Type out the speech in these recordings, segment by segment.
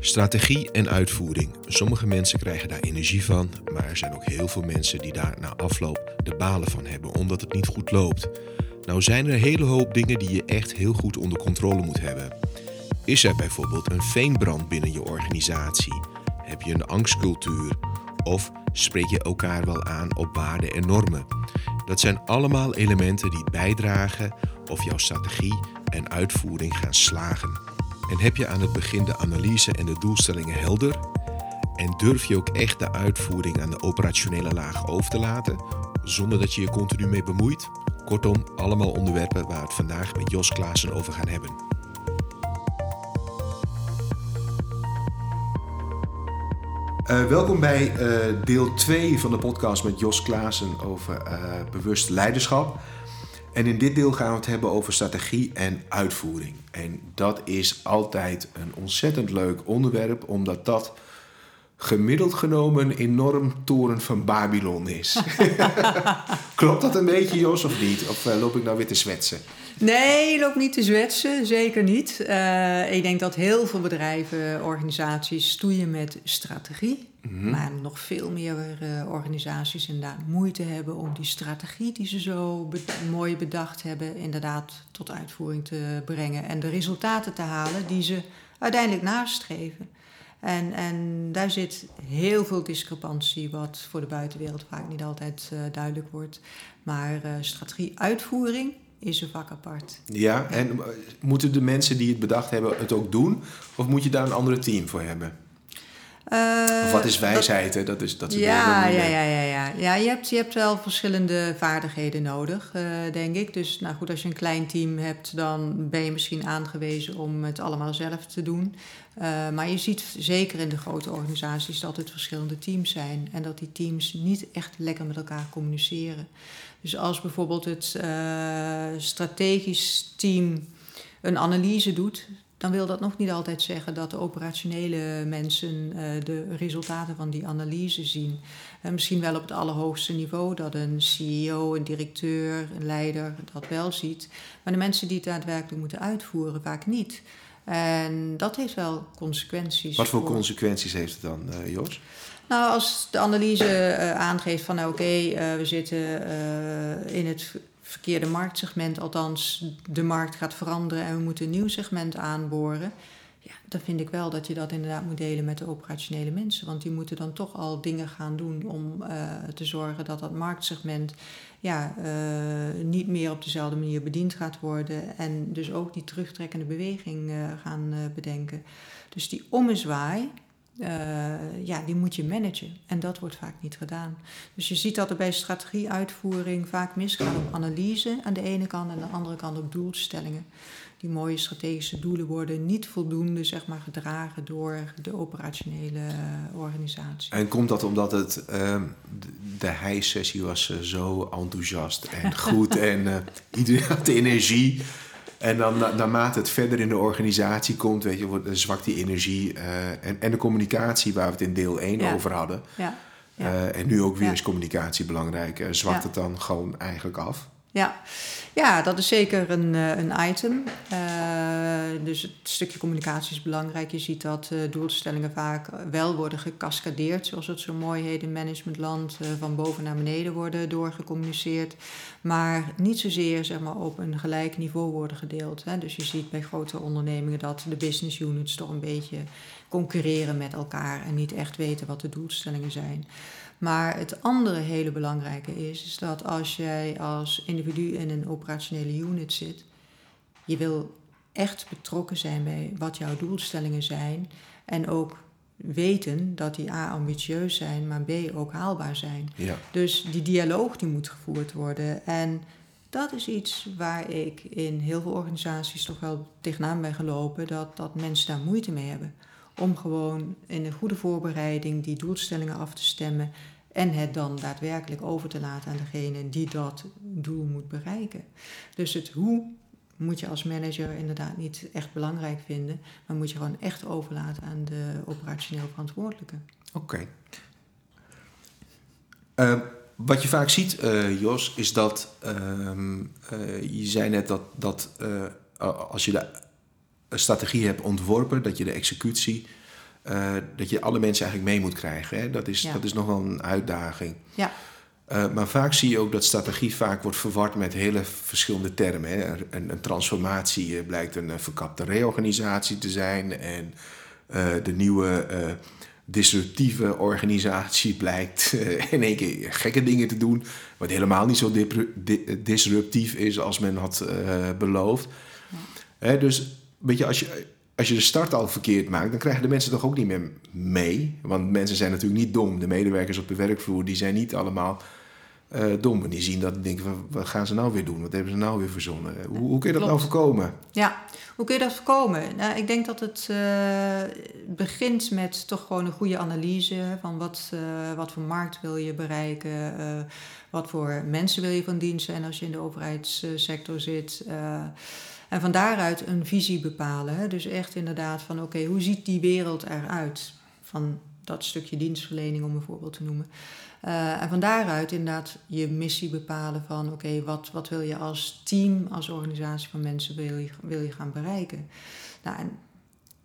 Strategie en uitvoering. Sommige mensen krijgen daar energie van, maar er zijn ook heel veel mensen die daar na afloop de balen van hebben omdat het niet goed loopt. Nou zijn er een hele hoop dingen die je echt heel goed onder controle moet hebben. Is er bijvoorbeeld een veenbrand binnen je organisatie? Heb je een angstcultuur? Of spreek je elkaar wel aan op waarden en normen? Dat zijn allemaal elementen die bijdragen of jouw strategie en uitvoering gaan slagen. En heb je aan het begin de analyse en de doelstellingen helder? En durf je ook echt de uitvoering aan de operationele laag over te laten, zonder dat je je continu mee bemoeit? Kortom, allemaal onderwerpen waar we het vandaag met Jos Klaassen over gaan hebben. Uh, welkom bij uh, deel 2 van de podcast met Jos Klaassen over uh, bewust leiderschap. En in dit deel gaan we het hebben over strategie en uitvoering. En dat is altijd een ontzettend leuk onderwerp, omdat dat gemiddeld genomen enorm toren van Babylon is. Klopt dat een beetje, Jos, of niet? Of uh, loop ik nou weer te zwetsen? Nee, je loopt niet te zwetsen, zeker niet. Uh, ik denk dat heel veel bedrijven, organisaties stoeien met strategie. Mhm. Maar nog veel meer uh, organisaties inderdaad moeite hebben om die strategie die ze zo mooi bedacht hebben, inderdaad tot uitvoering te brengen. En de resultaten te halen die ze uiteindelijk nastreven. En, en daar zit heel veel discrepantie, wat voor de buitenwereld vaak niet altijd uh, duidelijk wordt. Maar uh, strategie-uitvoering is een vak apart. Ja, en moeten de mensen die het bedacht hebben het ook doen? Of moet je daar een andere team voor hebben? Uh, of wat is wijsheid? Dat, dat is, dat ja, ja, ja, ja, ja. ja je, hebt, je hebt wel verschillende vaardigheden nodig, uh, denk ik. Dus nou goed, als je een klein team hebt, dan ben je misschien aangewezen om het allemaal zelf te doen. Uh, maar je ziet zeker in de grote organisaties dat het verschillende teams zijn. En dat die teams niet echt lekker met elkaar communiceren. Dus als bijvoorbeeld het strategisch team een analyse doet, dan wil dat nog niet altijd zeggen dat de operationele mensen uh, de resultaten van die analyse zien. Uh, misschien wel op het allerhoogste niveau dat een CEO, een directeur, een leider dat wel ziet. Maar de mensen die het daadwerkelijk moeten uitvoeren, vaak niet. En dat heeft wel consequenties. Wat voor, consequenties heeft het dan, uh, Jos? Nou, als de analyse aangeeft van nou, oké, okay, we zitten in het verkeerde marktsegment, althans de markt gaat veranderen en we moeten een nieuw segment aanboren. Ja, dan vind ik wel dat je dat inderdaad moet delen met de operationele mensen. Want die moeten dan toch al dingen gaan doen om uh, te zorgen dat dat marktsegment ja, uh, niet meer op dezelfde manier bediend gaat worden. En dus ook die terugtrekkende beweging uh, gaan bedenken. Dus die ommezwaai, uh, ja, die moet je managen. En dat wordt vaak niet gedaan. Dus je ziet dat er bij strategieuitvoering vaak misgaat op analyse aan de ene kant en aan de andere kant op doelstellingen. Die mooie strategische doelen worden niet voldoende zeg maar, gedragen door de operationele uh, organisatie. En komt dat omdat het, uh, de high-sessie was uh, zo enthousiast en goed en iedereen had energie. En dan naarmate het verder in de organisatie komt, weet je, zwakt die energie uh, en, en de communicatie waar we het in deel 1 over hadden. Ja. Ja. Uh, en nu ook weer is communicatie belangrijk. Uh, zwakt het dan gewoon eigenlijk af? Ja, ja dat is zeker een, een item. dus het stukje communicatie is belangrijk. Je ziet dat doelstellingen vaak wel worden gecascadeerd, zoals het zo mooi heet in managementland, van boven naar beneden worden doorgecommuniceerd maar niet zozeer zeg maar, op een gelijk niveau worden gedeeld. Hè. Dus je ziet bij grote ondernemingen dat de business units toch een beetje concurreren met elkaar en niet echt weten wat de doelstellingen zijn. Maar het andere hele belangrijke is, is dat als jij als individu in een operationele unit zit, je wil echt betrokken zijn bij wat jouw doelstellingen zijn en ook weten dat die A ambitieus zijn, maar B ook haalbaar zijn. Ja. Dus die dialoog die moet gevoerd worden. En dat is iets waar ik in heel veel organisaties toch wel tegenaan ben gelopen, dat, dat mensen daar moeite mee hebben. Om gewoon in een goede voorbereiding die doelstellingen af te stemmen en het dan daadwerkelijk over te laten aan degene die dat doel moet bereiken. Dus het hoe moet je als manager inderdaad niet echt belangrijk vinden, maar moet je gewoon echt overlaten aan de operationeel verantwoordelijke. Oké. Uh, wat je vaak ziet, uh, Jos, is dat uh, je zei net dat, dat als je de strategie hebt ontworpen, dat je de executie eh, dat je alle mensen eigenlijk mee moet krijgen. Hè? Dat, is, Ja. dat is nog wel een uitdaging. Ja, Eh, maar vaak zie je ook dat strategie vaak wordt verward met hele verschillende termen. Hè. Een, een transformatie eh, blijkt een verkapte reorganisatie te zijn. En de nieuwe disruptieve organisatie blijkt in één keer gekke dingen te doen. Wat helemaal niet zo di- disruptief is als men had beloofd. Hè, dus weet je, als je, als je de start al verkeerd maakt, dan krijgen de mensen toch ook niet meer mee. Want mensen zijn natuurlijk niet dom. De medewerkers op de werkvloer die zijn niet allemaal eh, dom. En die zien dat en denken wat gaan ze nou weer doen? Wat hebben ze nou weer verzonnen? Hoe, hoe kun je dat nou voorkomen? Ja, hoe kun je dat voorkomen? Nou, ik denk dat het eh, begint met toch gewoon een goede analyse van wat, eh, wat voor markt wil je bereiken, wat voor mensen wil je van dienst zijn als je in de overheidssector zit. En van daaruit een visie bepalen. Hè? Dus echt inderdaad van oké, hoe ziet die wereld eruit? Van dat stukje dienstverlening om een voorbeeld te noemen. Eh, en van daaruit inderdaad je missie bepalen van oké, wat, wat wil je als team, als organisatie van mensen wil je, wil je gaan bereiken. Nou, en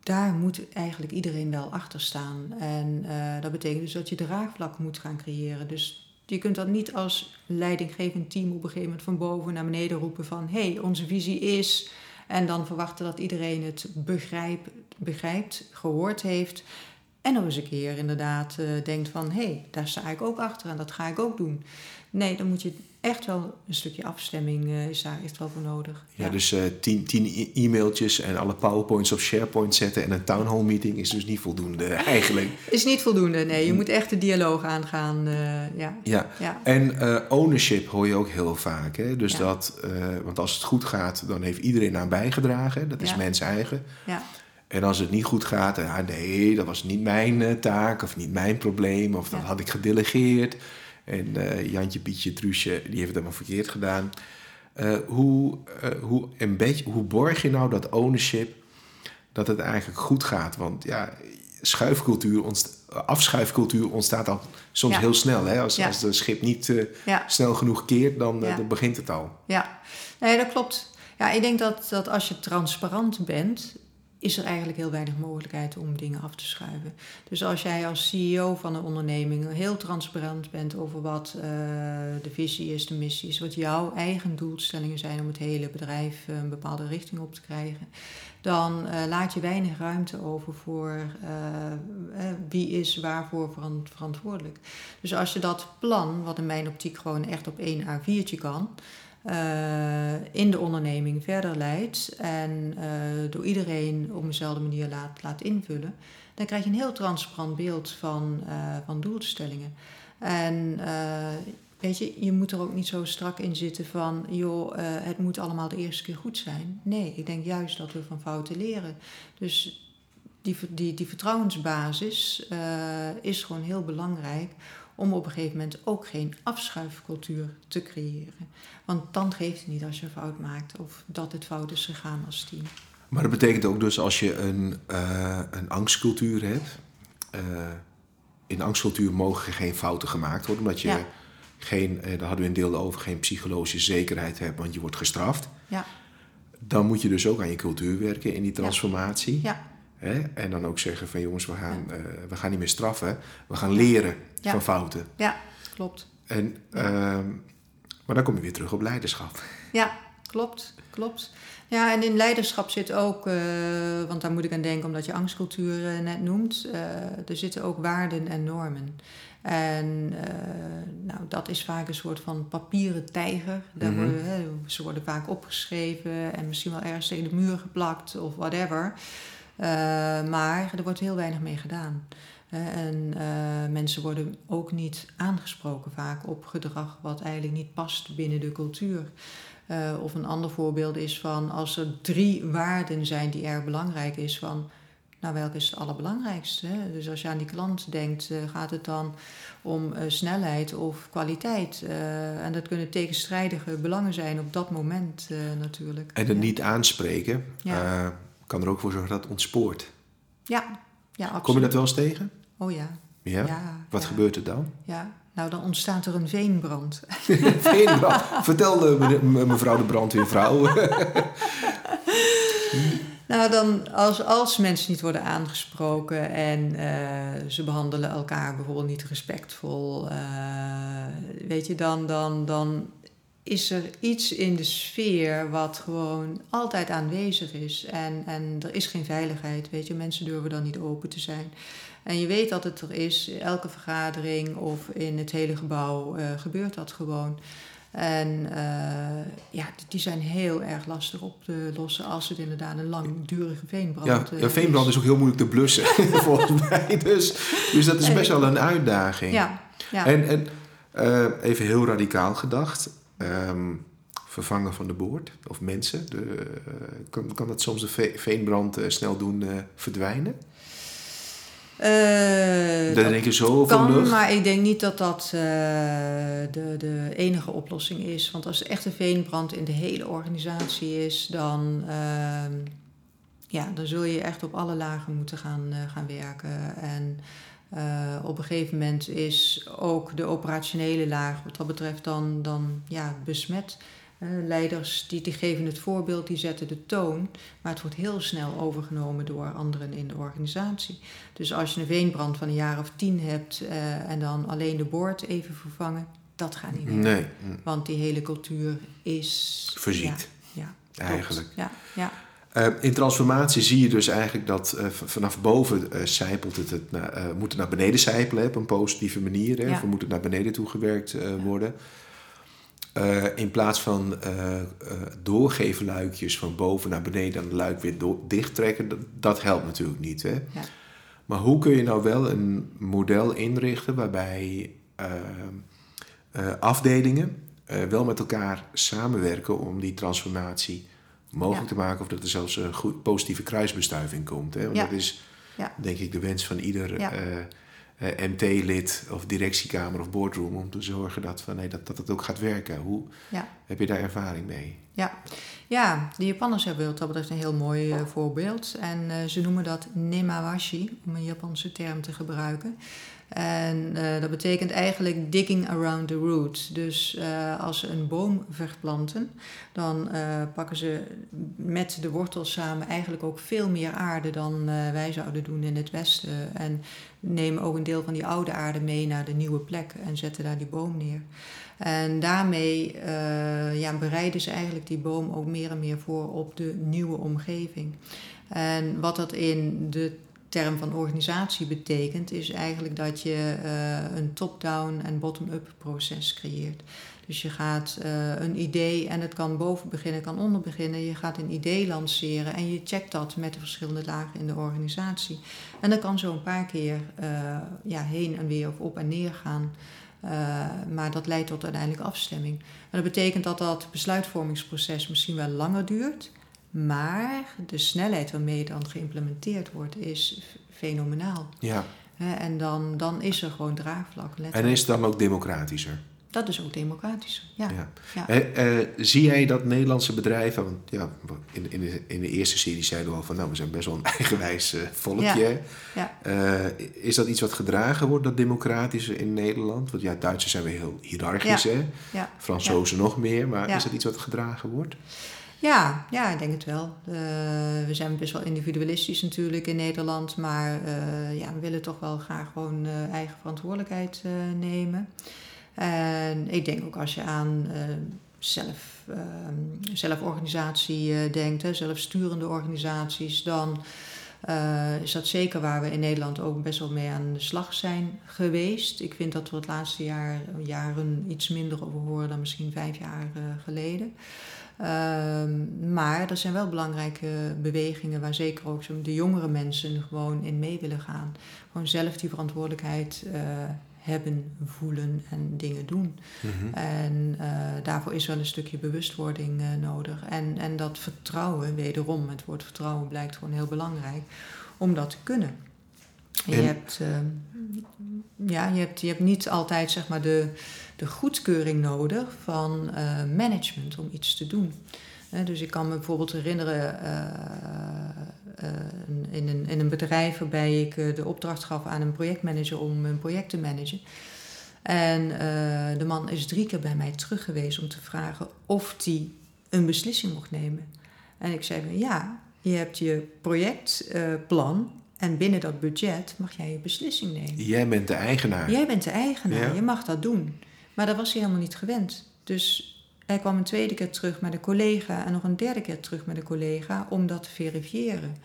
daar moet eigenlijk iedereen wel achter staan. En eh, dat betekent dus dat je draagvlak moet gaan creëren. Dus je kunt dat niet als leidinggevend team op een gegeven moment van boven naar beneden roepen van hé, hey, onze visie is. En dan verwachten dat iedereen het begrijpt, begrijpt gehoord heeft. En nog eens een keer inderdaad eh, denkt van hé, hey, daar sta ik ook achter en dat ga ik ook doen. Nee, dan moet je echt wel een stukje afstemming eh, is daar echt wel voor nodig. Ja, dus eh, tien, tien e-mailtjes en alle powerpoints op SharePoint zetten en een town hall meeting is dus niet voldoende eigenlijk. Is niet voldoende, nee. Je moet echt de dialoog aangaan. eh, ja. Ja, Ja. en ownership hoor je ook heel vaak. Hè? Dus Ja. dat, want als het goed gaat, dan heeft iedereen aan bijgedragen. Dat is mens eigen. Ja. En als het niet goed gaat, ja, nee, dat was niet mijn taak of niet mijn probleem of dat had ik gedelegeerd. En eh, Jantje, Pietje, Truusje, die heeft het helemaal verkeerd gedaan. Eh, hoe, eh, hoe, een beetje, hoe borg je nou dat ownership dat het eigenlijk goed gaat? Want ja, schuifcultuur, afschuifcultuur ontstaat al soms Ja. heel snel. Hè? Als, Ja. als de schip niet Ja. snel genoeg keert, dan, dan begint het al. Ja, nee, dat klopt. Ja, ik denk dat, dat als je transparant bent, is er eigenlijk heel weinig mogelijkheid om dingen af te schuiven. Dus als jij als CEO van een onderneming heel transparant bent over wat eh, de visie is, de missie is, wat jouw eigen doelstellingen zijn om het hele bedrijf eh, een bepaalde richting op te krijgen, dan eh, laat je weinig ruimte over voor wie is waarvoor veran- verantwoordelijk. Dus als je dat plan, wat in mijn optiek gewoon echt op één A4'tje kan, in de onderneming verder leidt en eh, door iedereen op dezelfde manier laat, laat invullen, dan krijg je een heel transparant beeld van, eh, van doelstellingen. En eh, weet je, je moet er ook niet zo strak in zitten van, joh, eh, het moet allemaal de eerste keer goed zijn. Nee, ik denk juist dat we van fouten leren. Dus die, die, die vertrouwensbasis eh, is gewoon heel belangrijk om op een gegeven moment ook geen afschuifcultuur te creëren. Want dan geeft het niet als je een fout maakt of dat het fout is gegaan als team. Maar dat betekent ook dus als je een, eh, een angstcultuur hebt. eh, in angstcultuur mogen geen fouten gemaakt worden, omdat je Ja. geen, eh, daar hadden we een deel over, geen psychologische zekerheid hebt, want je wordt gestraft. Ja, Dan moet je dus ook aan je cultuur werken in die transformatie. ja, Hè? En dan ook zeggen van jongens, we gaan, eh, we gaan niet meer straffen, we gaan leren Ja. van fouten. ja, klopt. En, ehm, maar dan kom je weer terug op leiderschap. Ja, klopt, klopt. Ja, en in leiderschap zit ook, eh, want daar moet ik aan denken omdat je angstcultuur eh, net noemt, er zitten ook waarden en normen. En nou, dat is vaak een soort van papieren tijger. Daar Mhm. worden, hè, ze worden vaak opgeschreven en misschien wel ergens tegen de muur geplakt of whatever. Eh, maar er wordt heel weinig mee gedaan. Hè, en eh, mensen worden ook niet aangesproken vaak op gedrag wat eigenlijk niet past binnen de cultuur. Eh, of een ander voorbeeld is van als er drie waarden zijn die erg belangrijk is, van nou welke is het allerbelangrijkste? Hè? Dus als je aan die klant denkt, eh, gaat het dan om eh, snelheid of kwaliteit? Eh, en dat kunnen tegenstrijdige belangen zijn op dat moment eh, natuurlijk. En het ja. niet aanspreken Ja. Eh, kan er ook voor zorgen dat het ontspoort. Ja, ja absoluut. Kom je dat wel eens tegen? Oh ja. Ja? Ja, Wat ja. gebeurt er dan? Ja, nou dan ontstaat er een veenbrand. Veenbrand. Vertel eh, me- mevrouw de brandweervrouw. Nou, dan als, als mensen niet worden aangesproken en uh, ze behandelen elkaar bijvoorbeeld niet respectvol, uh, weet je, dan, dan, dan is er iets in de sfeer wat gewoon altijd aanwezig is. En, en er is geen veiligheid, weet je, mensen durven dan niet open te zijn. En je weet dat het er is, elke vergadering of in het hele gebouw uh, gebeurt dat gewoon. En uh, ja, die zijn heel erg lastig op te lossen als het inderdaad een langdurige veenbrand ja, ja, veenbrand is. ook heel moeilijk te blussen, volgens mij. Dus, dus dat is best wel een uitdaging. Ja, ja. En, en uh, even heel radicaal gedacht. Um, vervangen van de boord of mensen. De, uh, kan, kan dat soms de veenbrand snel doen verdwijnen? Uh, Daar denk je zo kan, lucht? maar ik denk niet dat dat de, de enige oplossing is. Want als er echt een veenbrand in de hele organisatie is, dan, uh, ja, dan zul je echt op alle lagen moeten gaan, gaan werken. En op een gegeven moment is ook de operationele laag wat dat betreft dan, dan ja, besmet. leiders die, die geven het voorbeeld, die zetten de toon, maar het wordt heel snel overgenomen door anderen in de organisatie. Dus als je een veenbrand van een jaar of tien hebt uh, en dan alleen de boord even vervangen, dat gaat niet meer. Nee. Want die hele cultuur is... Verziekt. Ja, ja eigenlijk. Ja, ja. Uh, in transformatie zie je dus eigenlijk dat uh, vanaf boven uh, zijpelt het, het naar, moet het naar beneden zijpelen op een positieve manier. Hè? Ja. Of moet het naar beneden toe gewerkt worden. in plaats van doorgeven luikjes van boven naar beneden en het luik weer dicht trekken, dat, dat, helpt natuurlijk niet. Hè? Ja. Maar hoe kun je nou wel een model inrichten waarbij afdelingen wel met elkaar samenwerken om die transformatie mogelijk ja. te maken of dat er zelfs een goed, positieve kruisbestuiving komt? Hè? Want ja. dat is ja. denk ik de wens van ieder MT-lid of directiekamer of boardroom om te zorgen dat, van, nee, dat, dat het ook gaat werken. Hoe heb je daar ervaring mee? Ja. ja, de Japanners hebben wat dat betreft een heel mooi uh, voorbeeld. En ze noemen dat nemawashi, om een Japanse term te gebruiken. En uh, dat betekent eigenlijk digging around the root. Dus als ze een boom verplanten, dan pakken ze met de wortels samen eigenlijk ook veel meer aarde dan wij zouden doen in het Westen. En nemen ook een deel van die oude aarde mee naar de nieuwe plek en zetten daar die boom neer. En daarmee ja, bereiden ze eigenlijk die boom ook meer en meer voor op de nieuwe omgeving. En wat dat in de term van organisatie betekent, is eigenlijk dat je uh, een top-down en bottom-up proces creëert. Dus je gaat uh, een idee, en het kan boven beginnen, kan onder beginnen. Je gaat een idee lanceren en je checkt dat met de verschillende lagen in de organisatie. En dat kan zo een paar keer uh, ja, heen en weer of op en neer gaan. Maar dat leidt tot uiteindelijk afstemming. En dat betekent dat dat besluitvormingsproces misschien wel langer duurt. Maar de snelheid waarmee dan geïmplementeerd wordt is fenomenaal. Ja. En dan, dan is er gewoon draagvlak. Letterlijk. En is het dan ook democratischer? Dat is ook democratischer, ja. ja. ja. Uh, uh, zie jij dat Nederlandse bedrijven, want ja, in, in, de, in de eerste serie zeiden we al van nou, we zijn best wel een eigenwijs uh, volkje. Ja. Is dat iets wat gedragen wordt, dat democratische in Nederland? Want ja, Duitsers zijn weer heel hiërarchisch, hè? Ja. Fransozen nog meer, maar is dat iets wat gedragen wordt? Ja, ja, ik denk het wel. Uh, we zijn best wel individualistisch natuurlijk in Nederland, maar uh, ja, we willen toch wel graag gewoon uh, eigen verantwoordelijkheid nemen. En ik denk ook als je aan zelf, zelforganisatie denkt, hè, zelfsturende organisaties, dan is dat zeker waar we in Nederland ook best wel mee aan de slag zijn geweest. Ik vind dat we het laatste jaar, jaren iets minder over horen dan misschien vijf jaar geleden. Um, maar er zijn wel belangrijke bewegingen waar zeker ook de jongere mensen gewoon in mee willen gaan. Gewoon zelf die verantwoordelijkheid uh, hebben, voelen en dingen doen. Mhm. En uh, daarvoor is wel een stukje bewustwording uh, nodig. En, en dat vertrouwen, wederom, het woord vertrouwen blijkt gewoon heel belangrijk om dat te kunnen. En je, hebt, ja, je, hebt, je hebt niet altijd zeg maar, de, de goedkeuring nodig van uh, management om iets te doen. Dus ik kan me bijvoorbeeld herinneren uh, in, een, in een bedrijf waarbij ik de opdracht gaf aan een projectmanager om een project te managen. En de man is drie keer bij mij terug geweest om te vragen of hij een beslissing mocht nemen. En ik zei van ja, je hebt je projectplan en binnen dat budget mag jij je beslissing nemen. Jij bent de eigenaar. Jij bent de eigenaar, Ja. je mag dat doen. Maar dat was hij helemaal niet gewend. Dus hij kwam een tweede keer terug met een collega en nog een derde keer terug met een collega om dat te verifiëren.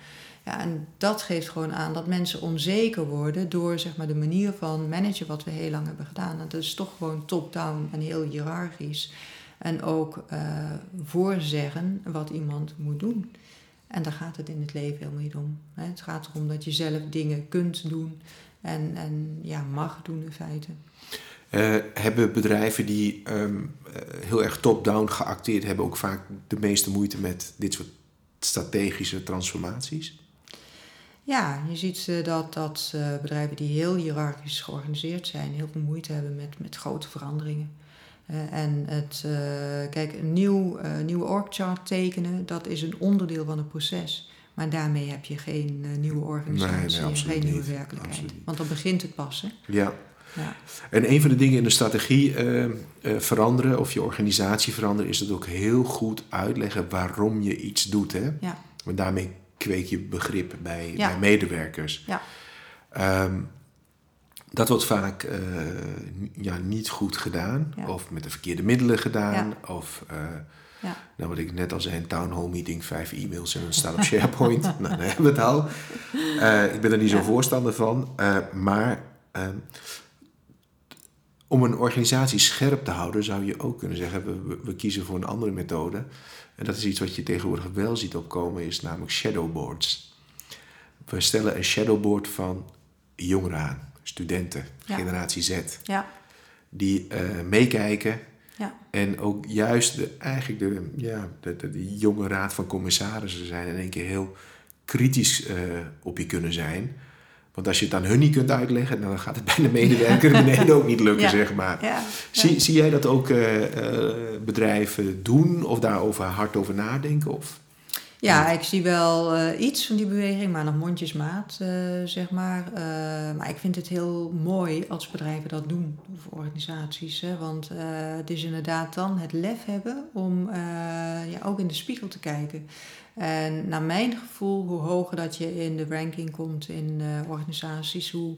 Ja, en dat geeft gewoon aan dat mensen onzeker worden door zeg maar, de manier van managen wat we heel lang hebben gedaan. Dat is toch gewoon top-down en heel hiërarchisch. En ook eh, voorzeggen wat iemand moet doen. En daar gaat het in het leven helemaal niet om. Het gaat erom dat je zelf dingen kunt doen en, en ja, mag doen in feite. Eh, hebben bedrijven die ehm, eh, heel erg top-down geacteerd hebben ook vaak de meeste moeite met dit soort strategische transformaties? Ja, je ziet eh, dat, dat bedrijven die heel hiërarchisch georganiseerd zijn, heel veel moeite hebben met, met grote veranderingen. En het, kijk, een nieuw, nieuwe org-chart tekenen, dat is een onderdeel van het proces. Maar daarmee heb je geen nieuwe organisatie, Nee, geen nieuwe werkelijkheid. Want dan begint het pas. Hè? Ja. Ja. En een van de dingen in de strategie eh, eh, veranderen of je organisatie veranderen, is het ook heel goed uitleggen waarom je iets doet. Hè? Ja. Want daarmee kweek je begrip bij, Ja. bij medewerkers. Ja. Ehm, dat wordt vaak eh, ja, niet goed gedaan, Ja. of met de verkeerde middelen gedaan, of Ja. nou, wat ik net al zei, een town hall meeting, vijf e-mails en een staat op SharePoint. nou, dan hebben we het al. Ik ben er niet zo'n voorstander van, maar ehm, om een organisatie scherp te houden, zou je ook kunnen zeggen: we, we, kiezen voor een andere methode. En dat is iets wat je tegenwoordig wel ziet opkomen, is namelijk shadowboards. We stellen een shadowboard van jongeren aan, studenten, Ja. generatie Z, Ja. die eh, meekijken Ja. en ook juist de, eigenlijk de, ja, de, de, de jonge raad van commissarissen zijn in één keer heel kritisch eh, op je kunnen zijn. Want als je het aan hun niet kunt uitleggen, dan gaat het bij de medewerker beneden ook niet lukken, Ja. zeg maar. Ja. Zie, zie jij dat ook eh, eh, bedrijven doen of daarover hard over nadenken? Of? Ja, ik zie wel eh, iets van die beweging, maar nog mondjesmaat, eh, zeg maar. Maar ik vind het heel mooi als bedrijven dat doen, of organisaties. Hè? Want het is inderdaad dan het lef hebben om ja, ook in de spiegel te kijken. En naar mijn gevoel, hoe hoger dat je in de ranking komt in eh, organisaties, hoe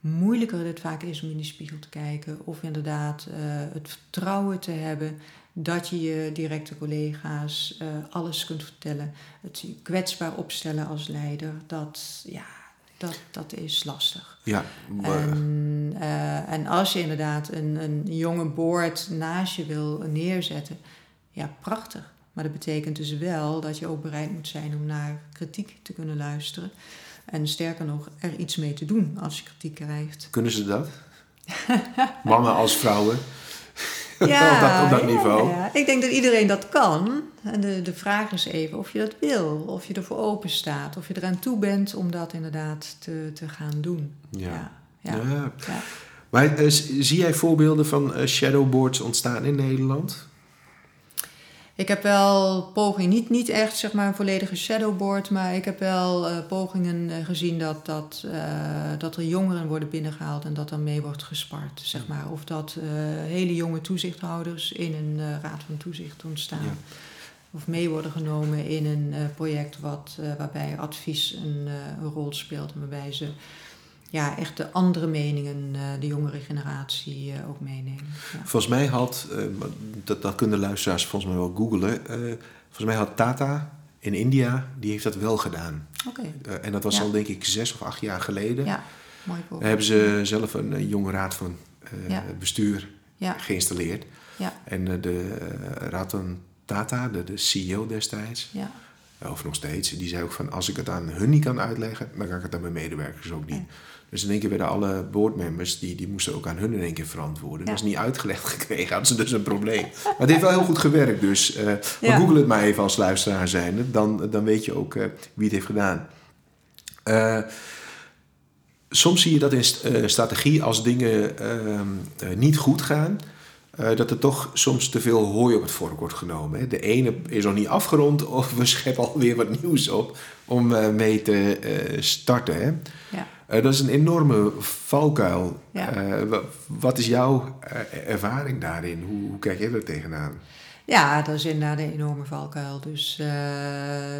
moeilijker het vaak is om in die spiegel te kijken. Of inderdaad eh, het vertrouwen te hebben dat je je directe collega's eh, alles kunt vertellen. Het je kwetsbaar opstellen als leider, dat, ja, dat, dat is lastig. Ja, maar, En, en als je inderdaad een, een jonge board naast je wil neerzetten, ja, prachtig. Maar dat betekent dus wel dat je ook bereid moet zijn om naar kritiek te kunnen luisteren. En sterker nog, er iets mee te doen als je kritiek krijgt. kunnen ze dat? Mannen als vrouwen? Ja, op, dat, op dat ja, niveau? ja. Ik denk dat iedereen dat kan. En de, de vraag is even of je dat wil, of je ervoor open staat, of je eraan toe bent om dat inderdaad te, te gaan doen. Ja. Ja. Maar eh, zie jij voorbeelden van eh, shadowboards ontstaan in Nederland? Ik heb wel pogingen, niet, niet echt zeg maar een volledige shadowboard, maar ik heb wel eh, pogingen eh, gezien dat, dat, eh, dat er jongeren worden binnengehaald en dat er mee wordt gespart. Zeg maar. Of dat hele jonge toezichthouders in een raad van toezicht ontstaan. Ja. Of mee worden genomen in een project wat, waarbij advies een, een rol speelt en waarbij ze ja, echt de andere meningen, eh, de jongere generatie eh, ook meenemen. Ja. Volgens mij had, eh, dat, dat kunnen luisteraars volgens mij wel googlen. eh, volgens mij had Tata in India, die heeft dat wel gedaan. Oké, en dat was Ja. al denk ik zes of acht jaar geleden. ja, mooi Daar hebben ze zelf een, jonge raad van Ja. bestuur geïnstalleerd. ja, En de uh, Ratan Tata, de, de CEO destijds, ja. Of nog steeds, die zei ook van als ik het aan hun niet kan uitleggen, dan kan ik het aan mijn medewerkers ook niet. Ja. Dus in één keer werden alle boardmembers, die, die moesten ook aan hun in één keer verantwoorden. Ja. Dat is niet uitgelegd gekregen, hadden ze dus een probleem. Maar het heeft wel heel goed gewerkt, dus maar Ja. google het maar even als luisteraar zijnde, dan, dan weet je ook eh, wie het heeft gedaan. Eh, soms zie je dat in st- strategie als dingen ehm, eh, niet goed gaan, eh, dat er toch soms te veel hooi op het vork wordt genomen. Hè. De ene is nog niet afgerond of we scheppen alweer wat nieuws op om eh, mee te eh, starten. Hè. Ja. Dat is een enorme valkuil. Ja. Wat is jouw ervaring daarin? Hoe, hoe kijk jij er tegenaan? Ja, dat is inderdaad een enorme valkuil. Dus uh,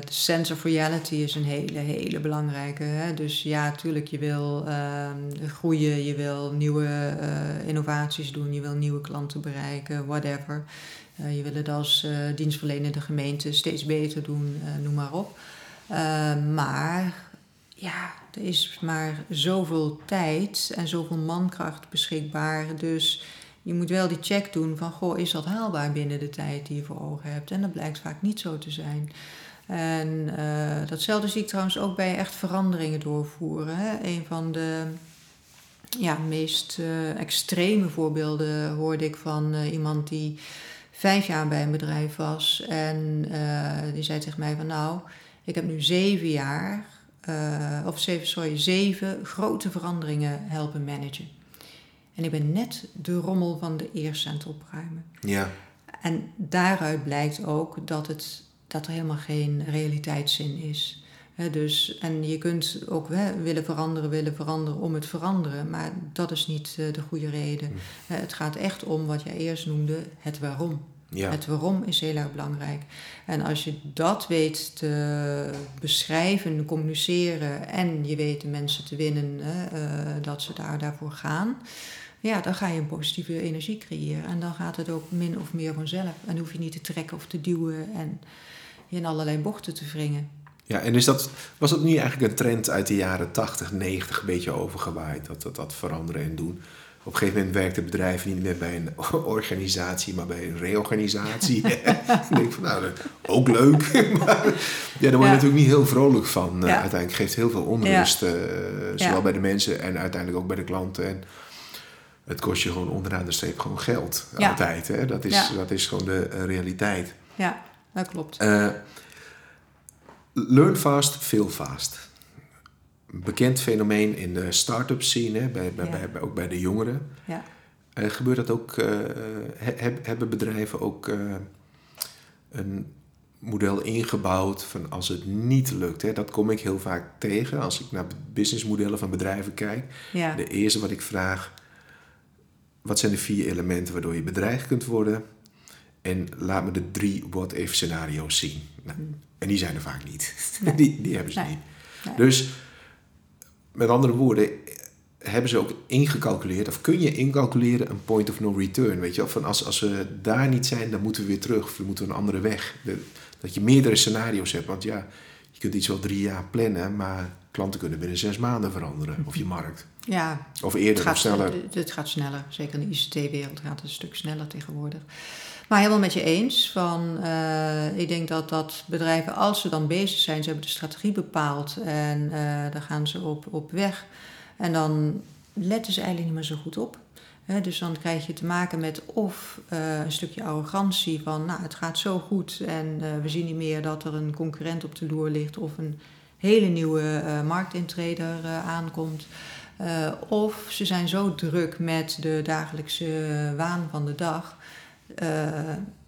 de sense of reality is een hele, hele belangrijke. Hè? Dus ja, natuurlijk, je wil uh, groeien, je wil nieuwe uh, innovaties doen, je wil nieuwe klanten bereiken, whatever. Uh, je wil het als dienstverlenende gemeente steeds beter doen, noem maar op. maar ja, er is maar zoveel tijd en zoveel mankracht beschikbaar. Dus je moet wel die check doen van, goh, is dat haalbaar binnen de tijd die je voor ogen hebt? En dat blijkt vaak niet zo te zijn. En uh, datzelfde zie ik trouwens ook bij echt veranderingen doorvoeren. Hè? Een van de ja, meest uh, extreme voorbeelden hoorde ik van uh, iemand die vijf jaar bij een bedrijf was. En die zei tegen mij van, nou, ik heb nu zeven jaar, of zeven, sorry, zeven grote veranderingen helpen managen. En ik ben net de rommel van de eerste aan het opruimen. Ja. En daaruit blijkt ook dat, het, dat er helemaal geen realiteitszin is. dus, en je kunt ook willen veranderen, willen veranderen om het veranderen, maar dat is niet uh, de goede reden. Hm. het gaat echt om wat jij eerst noemde, het waarom. Ja. Het waarom is heel erg belangrijk. En als je dat weet te beschrijven, communiceren en je weet de mensen te winnen, uh, dat ze daar, daarvoor gaan, ja, dan ga je een positieve energie creëren. En dan gaat het ook min of meer vanzelf. En dan hoef je niet te trekken of te duwen en in allerlei bochten te wringen. Ja, en is dat, was dat niet eigenlijk een trend uit de jaren 80, 90 een beetje overgewaaid? Dat, dat, dat veranderen en doen. Op een gegeven moment werkt het bedrijf niet meer bij een organisatie, maar bij een reorganisatie. dan denk ik van, nou, ook leuk. maar ja, daar word je natuurlijk niet heel vrolijk van. Uh, Uiteindelijk geeft heel veel onrust, uh, zowel bij de mensen en uiteindelijk ook bij de klanten. En het kost je gewoon onderaan de streep gewoon geld. Altijd. Hè? Dat, is, dat is gewoon de uh, realiteit. Ja, dat klopt. Uh, learn fast, fail fast. Bekend fenomeen in de start-up scene, hè? Bij, bij, bij, ook bij de jongeren. Ja. Uh, gebeurt dat ook, he, hebben bedrijven ook een model ingebouwd van als het niet lukt. Hè, dat kom ik heel vaak tegen als ik naar businessmodellen van bedrijven kijk. Ja. De eerste wat ik vraag, wat zijn de vier elementen waardoor je bedreigd kunt worden? En laat me de drie what-if scenario's zien. Nou, hmm. en die zijn er vaak niet. Die, die hebben ze niet. Dus met andere woorden, hebben ze ook ingecalculeerd, of kun je incalculeren een point of no return? Weet je, van als, als we daar niet zijn, dan moeten we weer terug, of dan moeten we een andere weg. dat je meerdere scenario's hebt, want ja, je kunt iets wel drie jaar plannen, maar klanten kunnen binnen zes maanden veranderen, of je markt. Ja, of eerder gaat, of sneller. Het gaat sneller. Zeker in de ICT-wereld gaat het een stuk sneller tegenwoordig. Maar helemaal met je eens. Van, uh, ik denk dat, dat bedrijven, als ze dan bezig zijn, ze hebben de strategie bepaald en uh, daar gaan ze op, op weg. En dan letten ze eigenlijk niet meer zo goed op. dus dan krijg je te maken met of uh, een stukje arrogantie van, nou, het gaat zo goed en we zien niet meer dat er een concurrent op de loer ligt of een hele nieuwe marktintreder aankomt. Uh, of ze zijn zo druk met de dagelijkse waan van de dag uh,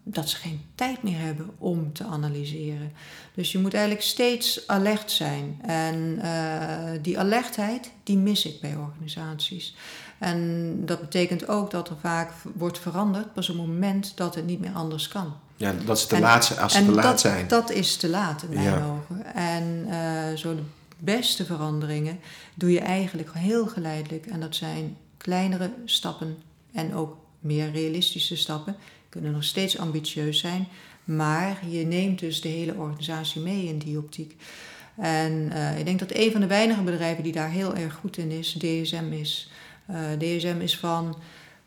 dat ze geen tijd meer hebben om te analyseren. Dus je moet eigenlijk steeds alert zijn. En uh, die alertheid, die mis ik bij organisaties. En dat betekent ook dat er vaak wordt veranderd pas op het moment dat het niet meer anders kan. Ja, dat is te laat, als ze te laat dat, zijn. dat is te laat in mijn ja. ogen. En uh, zo beste veranderingen doe je eigenlijk heel geleidelijk. En dat zijn kleinere stappen en ook meer realistische stappen. Kunnen nog steeds ambitieus zijn, maar je neemt dus de hele organisatie mee in die optiek. En uh, ik denk dat een van de weinige bedrijven die daar heel erg goed in is, DSM is. Uh, DSM is van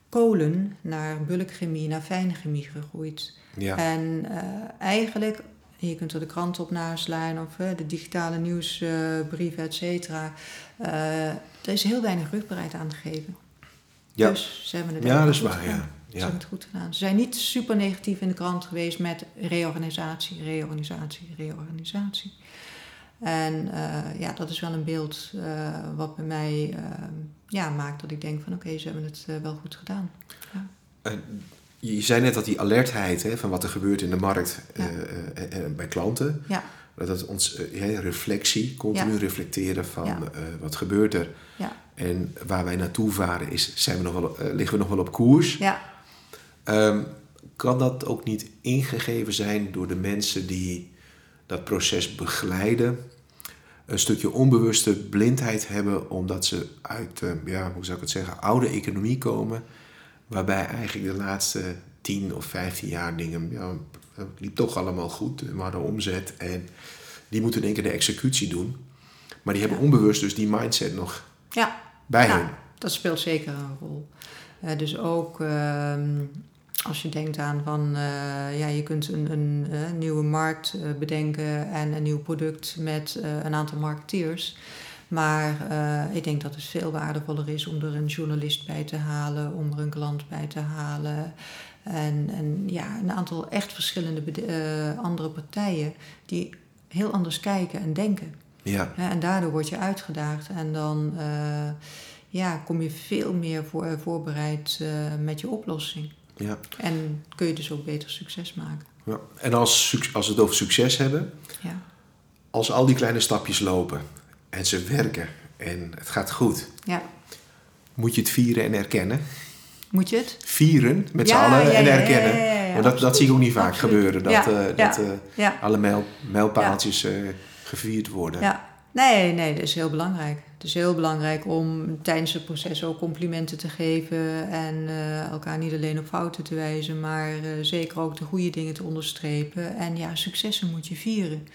kolen naar bulkchemie, naar fijne chemie gegroeid. Ja. En uh, eigenlijk je kunt er de krant op naslaan of uh, de digitale nieuwsbrieven, et cetera. Uh, er is heel weinig rugbaarheid aan gegeven. Ja. Dus ze hebben het ja, dat is waar, gedaan. ja. Ze hebben het goed gedaan. Ze zijn niet super negatief in de krant geweest met reorganisatie, reorganisatie, reorganisatie. En ja, dat is wel een beeld wat bij mij ja, maakt dat ik denk van oké, ze hebben het wel goed gedaan. Ja je zei net dat die alertheid hè, van wat er gebeurt in de markt ja. uh, uh, bij klanten, ja. dat het ons reflectie, continu ja. reflecteren van wat gebeurt er. En waar wij naartoe varen, is, zijn we nog wel, liggen we nog wel op koers. Ja. Um, kan dat ook niet ingegeven zijn door de mensen die dat proces begeleiden? Een stukje onbewuste blindheid hebben omdat ze uit, ja, hoe zou ik het zeggen, oude economie komen. Waarbij eigenlijk de laatste 10 of 15 jaar dingen, ja, het liep toch allemaal goed. We hadden omzet en die moeten in één keer de executie doen. Maar die hebben onbewust dus die mindset nog ja. bij ja, hen. Dat speelt zeker een rol. Uh, dus ook ehm, als je denkt aan van uh, ja, je kunt een, een, een eh, nieuwe markt bedenken en een nieuw product met een aantal marketeers. Maar ik denk dat het veel waardevoller is om er een journalist bij te halen, om er een klant bij te halen. En, en ja, een aantal echt verschillende andere partijen die heel anders kijken en denken. Ja. en daardoor word je uitgedaagd en dan uh, ja, kom je veel meer voor, voorbereid met je oplossing. Ja. En kun je dus ook beter succes maken. Ja. En als, als we het over succes hebben, ja. als al die kleine stapjes lopen en ze werken en het gaat goed, ja. moet je het vieren en erkennen. Moet je het? Vieren met z'n allen ja, en erkennen. ja, ja, ja, Want dat, dat zie ik ook niet vaak absoluut. gebeuren. Dat, eh, dat eh, alle mijl, mijlpaaltjes eh, gevierd worden. Ja, nee, nee, dat is heel belangrijk. Het is heel belangrijk om tijdens het proces ook complimenten te geven en elkaar niet alleen op fouten te wijzen, maar zeker ook de goede dingen te onderstrepen. En ja, successen moet je vieren.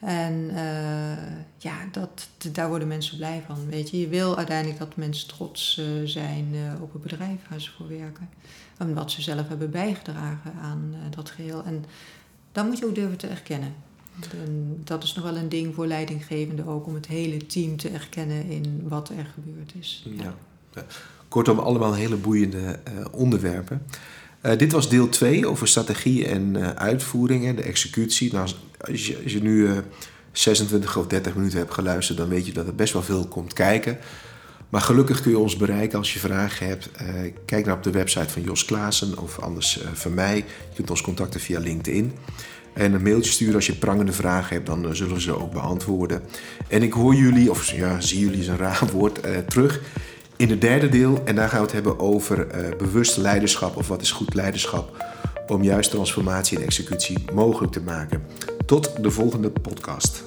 En eh, ja, dat, daar worden mensen blij van. Weet je, je wil uiteindelijk dat mensen trots eh, zijn eh, op het bedrijf waar ze voor werken. En wat ze zelf hebben bijgedragen aan dat geheel. En dat moet je ook durven te erkennen. En dat is nog wel een ding voor leidinggevenden ook, om het hele team te erkennen in wat er gebeurd is. Ja. Ja. Kortom, allemaal hele boeiende onderwerpen. Eh, dit was deel 2 over strategie en eh, uitvoeringen, de executie. Nou, als, je, als je nu eh, 26 of 30 minuten hebt geluisterd, dan weet je dat er best wel veel komt kijken. Maar gelukkig kun je ons bereiken als je vragen hebt. Eh, kijk naar op de website van Jos Klaassen of anders eh, van mij. Je kunt ons contacten via LinkedIn. En een mailtje sturen als je prangende vragen hebt, dan eh, zullen we ze ook beantwoorden. En ik hoor jullie, of ja, zie jullie is een raar woord, eh, terug in het derde deel. En daar gaan we het hebben over eh, bewust leiderschap of wat is goed leiderschap. Om juist transformatie en executie mogelijk te maken. Tot de volgende podcast.